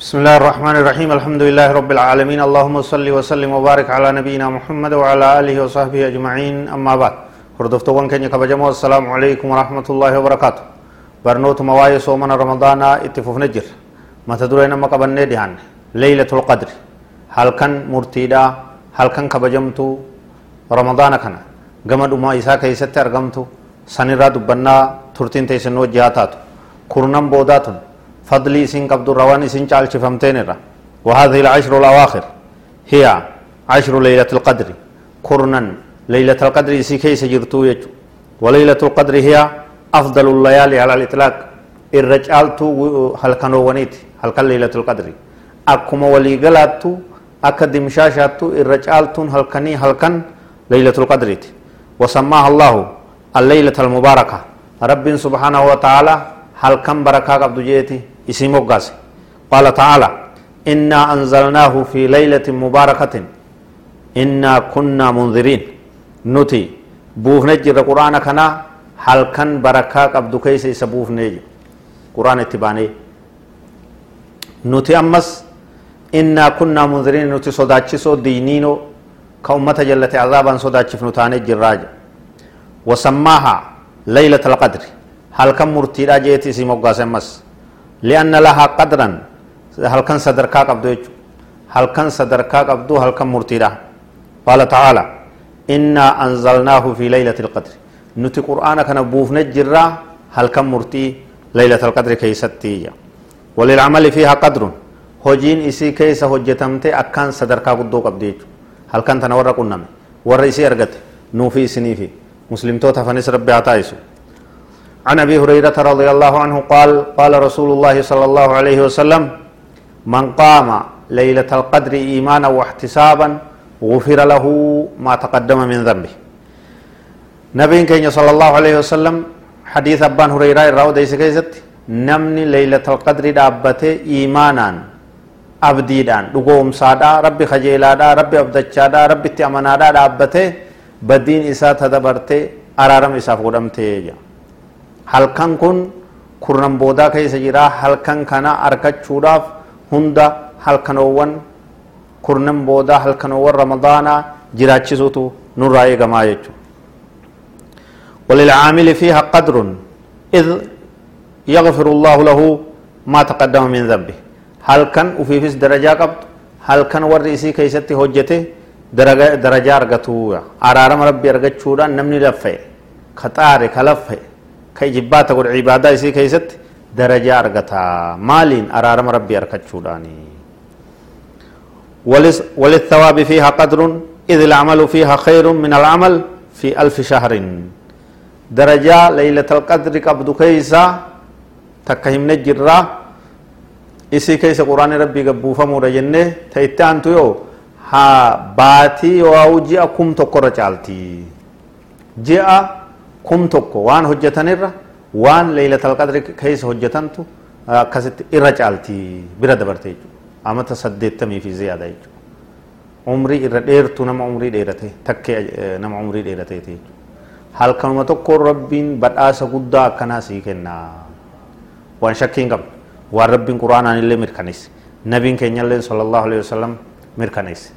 بسم الله الرحمن الرحيم. الحمد لله رب العالمين. اللهم صل وسلم وبارك على نبينا محمد وعلى آله وصحبه أجمعين. أما بعد هردفتوان كن يكبجمو. السلام عليكم ورحمة الله وبركاته. برنوت مواي صومنا رمضان اتفوف نجر. ما تدرين ما قبلنا دهان ليلة القدر. هل كان مرتيدا؟ هل كان كبجمتو؟ رمضان كان. قمد ما إساء كيست أرقمتو سنرى دبنا ترتين تيسن وجهاتاتو كرنم بوداتن فضلي سين قبض الروان سين چال شفمتين را وهذه العشر الأواخر هي عشر ليلة القدر. كرنا ليلة القدر سي كيس جرتو يجو. وليلة القدر هي أفضل الليالي على الإطلاق. الرجالتو هل كانوا ونيت هل كان ليلة القدر. أكما ولي قلاتو أكا دمشاشاتو الرجالتون هل كاني هل كان ليلة القدر وسماها الله الليلة المباركة. رب سبحانه وتعالى هل كان بركة قبض جيتي. isii moggaase qaala ta'aala innaa anzalnaahu fi laylatin mubaarakatin innaa kunnaa mundiriin nuti buufne jirra quraana kanaa halkan barakaa qabdu keessa isa buufnee jiru quraana itti baanee nuti ammas innaa kunnaa mundiriin nuti sodaachisoo diiniino ka ummata jallate azaabaan sodaachifnu taanee jirraa jedhu wasammaahaa alqadri halkan murtiidhaa jeeti isii moggaase ammas. لأن لها قدرا. هل كان صدركا قبضو هل كان صدركا قبضو هل كان مرتيرا قال تعالى إنا أنزلناه في ليلة القدر. نتي قرآن كان بوفنا جرا هل كان مرتي ليلة القدر كيستي وللعمل فيها قدر. هجين إسي كيس هجتمت. أكان صدركا قدو قبضي هل كان تنورا قنم ورا إسي أرغت نوفي سنيفي. مسلم توتا فنس ربي عطايسو عن أبي هريرة رضي الله عنه قال قال رسول الله صلى الله عليه وسلم من قام ليلة القدر إيمانا واحتسابا غفر له ما تقدم من ذنبه. نبي كين صلى الله عليه وسلم حديث أبان هريرة راو ديس كيست نمني ليلة القدر دابته ايمانا abdiidhaan dhugoomsaadha rabbi kajeelaadha rabbi abdachaadha rabbitti amanaadha dhaabbate baddiin isaa tadabarte araarama isaaf godhamte jedha halkan kun kurnan boodaa keessa jira halkan kana argachuudhaaf hunda halkanoowwan kurnan boodaa halkanoowwan ramadaanaa jiraachisuutu nurraa eegamaa jechuudha. وللعامل فيها قدر إذ يغفر الله له ما تقدم من ذنبه هل كان وفيفس درجة قبض هل كان ورئيسي كيستي هجته درجة درجة أرغتو أرارم ربي أرغتشودا نمني لفه خطاري كلفه كي جبات قول عبادة يسي كيست درجة أرغتا. مالين أرارم ربي أركتشوداني وللثواب فيها قدر إذ العمل فيها خير من العمل في ألف شهر. درجة ليلة القدر قبض كيسا تكهم نجرا إسي كيس قرآن ربي قبو فمو رجنة تيتان تيو ها باتي واو جئ كم تقر چالتي جئ kum tokko waan hojjetanirra waan leeylatal qadri keessa hojjetantu akkasitti irra caalti bira dabarte jechuudha amata saddeettamii fi ziyaada jechuudha umrii irra dheertu nama umrii dheerate takkee nama umrii dheerateeti jechuudha halkanuma tokko rabbiin badhaasa guddaa akkanaa sii kenna waan shakkii hin qabne waan rabbiin quraanaan illee mirkaneesse nabiin keenyallee sallallahu alaihi wasallam mirkaneesse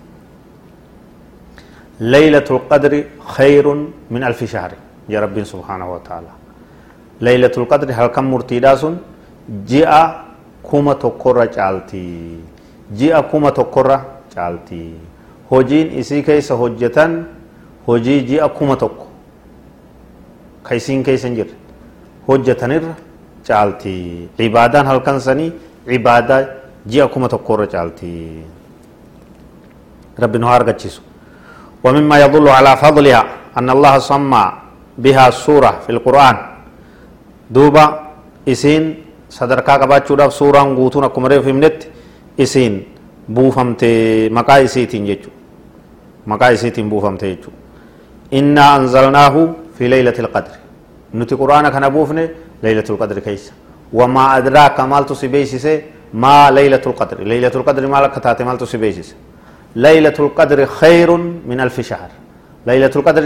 ليلة القدر خير من ألف شهر يا رب سبحانه وتعالى ليلة القدر هل كم مرتيدا سن جاء كوما تقرى جالتي جاء كوما تقرى جالتي hojjetan hojii ji'a kuma tokko ka isiin keessa hin jirre hojjetanirra caalti cibaadaan halkan sanii cibaadaa ji'a kuma tokkorra caalti rabbi nu haa argachiisu ومما يدل على فضلها أن الله سمى بها سورة في القرآن. دوبا إسين صدركا قبات شورا سورة نقوتون أكمري في منت إسين بوفمت مقا إسيتين جيجو مقا إسيتين بوفمت جيجو إنا أنزلناه في ليلة القدر. نتي قرآن كان بوفني ليلة القدر كيس. وما أدراك مال تسبيسي ما ليلة القدر. ليلة القدر مالك كتاتي مال تسبيسي ليلة القدر خير من ألف شهر. ليلة القدر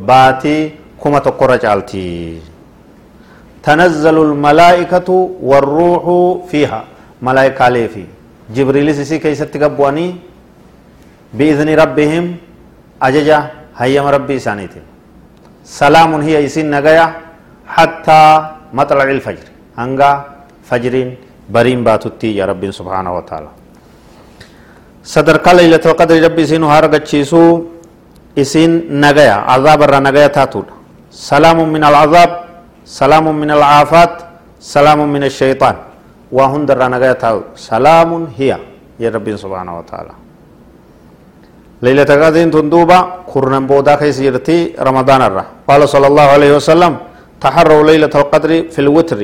baatii kuma tokkorra caalti tanazzalu lmalaa'ikatu warruuxu fiiha malaa'ikaalee fi jibriilis isii keeysatti gabbu'anii biizni rabbihim ajaja hayyama rabbii isaaniitiin salaamun hiya isin nagaya hattaa maxlaci ilfajri hanga fajriin bariin baatutti ya rabbiin subhaanahu wa taala sadarkaa laylatul qadri rabbi isiin haa argachiisuu إسين نغايا عذاب الرا نغايا تاتود سلام من العذاب سلام من العافات سلام من الشيطان وهن در نغايا تاو سلام هي يا رب سبحانه وتعالى ليلة القدر تندوبا قرنن بودا كيس يرتي رمضان الرا قال صلى الله عليه وسلم تحروا ليلة القدر في الوتر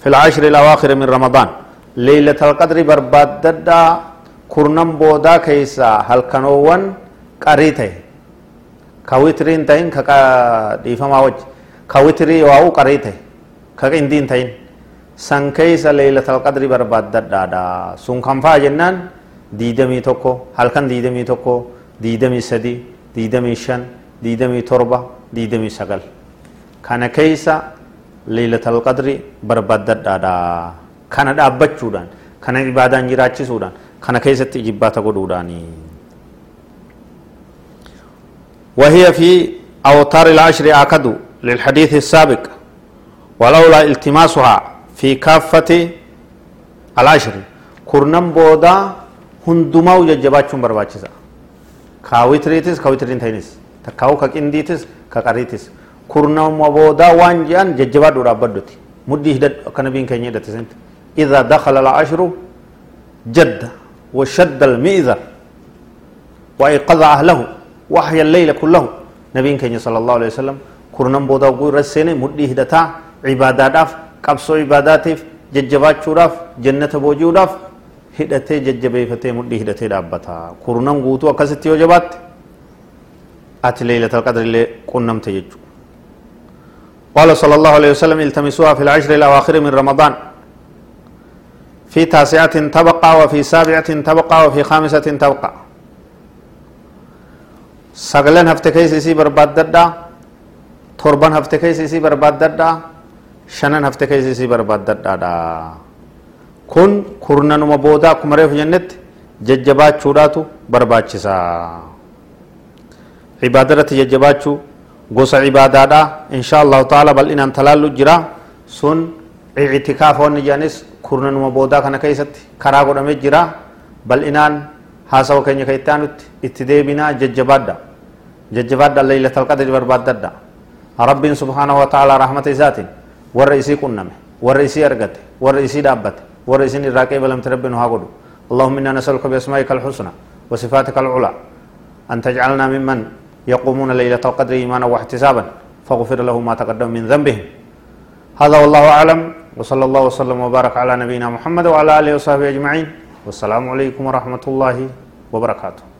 في العشر الأواخر من رمضان ليلة القدر برباد ددا قرنن بودا كيسا هل كانوان قريته كويترين تاين كا ديفما وجه كويتري واو قريته كاندين تاين san keeysa leeylatal qadri barbaaddadhaadha sun kanfaa jennaan diidamii tokko halkan diidamii tokko diidamii sadi diidamii shan diidamii torba diidamii sagal kana keeysa leeylatal qadri barbaaddadhaadha kana dhaabbachuudhaan kana ibaadaan jiraachisuudhaan kana keessatti ijibbaata godhuudhaani وهي في أوتار العشر آكد للحديث السابق ولولا التماسها في كافة العشر. كرنم بودا هندماو ججباتشون برباچسا كاويتريتس كاويترين تاينس تكاو كاكنديتس كاكاريتس. كرنم بودا وان جان ججبات دورا بدوتي. مدي هدد كنبين كيني دتسنت إذا دخل العشر جد وشد المئذر. وأيقظ أهله. وحي الليل كله. نبي كان صلى الله عليه وسلم كرنم بودا وقول رسيني مدي هدتا عبادة داف قبصو عباداتيف ججبات شوراف جنة بوجوداف هدتا ججبه فتي مدي هدتا دابتا. كرنم قوتو وقصد تيوجبات أتي ليلة القدر اللي كنم تيجو قال صلى الله عليه وسلم التمسوها في العشر الأواخر من رمضان. في تاسعة تبقى وفي سابعة تبقى وفي خامسة تبقى. سقلن هفتكيس سي برباد ددا تربان هفتكيس سي برباد ددا shanan hafte keessa isii barbaaddadhaadha kun kurnanuma booda akkuma reefu jennetti jajjabaachuudhaatu barbaachisa cibaada irratti jajjabaachuu gosa cibaadaadha insha allahu taala bal'inaan talaallu jira sun ictikaafoonni jedhanis kurnanuma boodaa kana keessatti karaa godhamee jira bal'inaan haasawa keenya aanutti itti deebinaa jajjabaadha jajjabaadha laylatal qadri barbaaddadha rabbiin subhaanahu wa ta'ala rahmata isaatiin warra isii qunname warra isii argate warra isii dhaabbate warra isin اللهم إنا نسألك بأسمائك الحسنى وصفاتك العلى أن تجعلنا ممن يقومون ليلة القدر إيمانا واحتسابا فاغفر له ما تقدم من ذنبهم. هذا والله أعلم. وصلى الله وسلم وبارك على نبينا محمد وعلى آله وصحبه أجمعين. والسلام عليكم ورحمة الله وبركاته.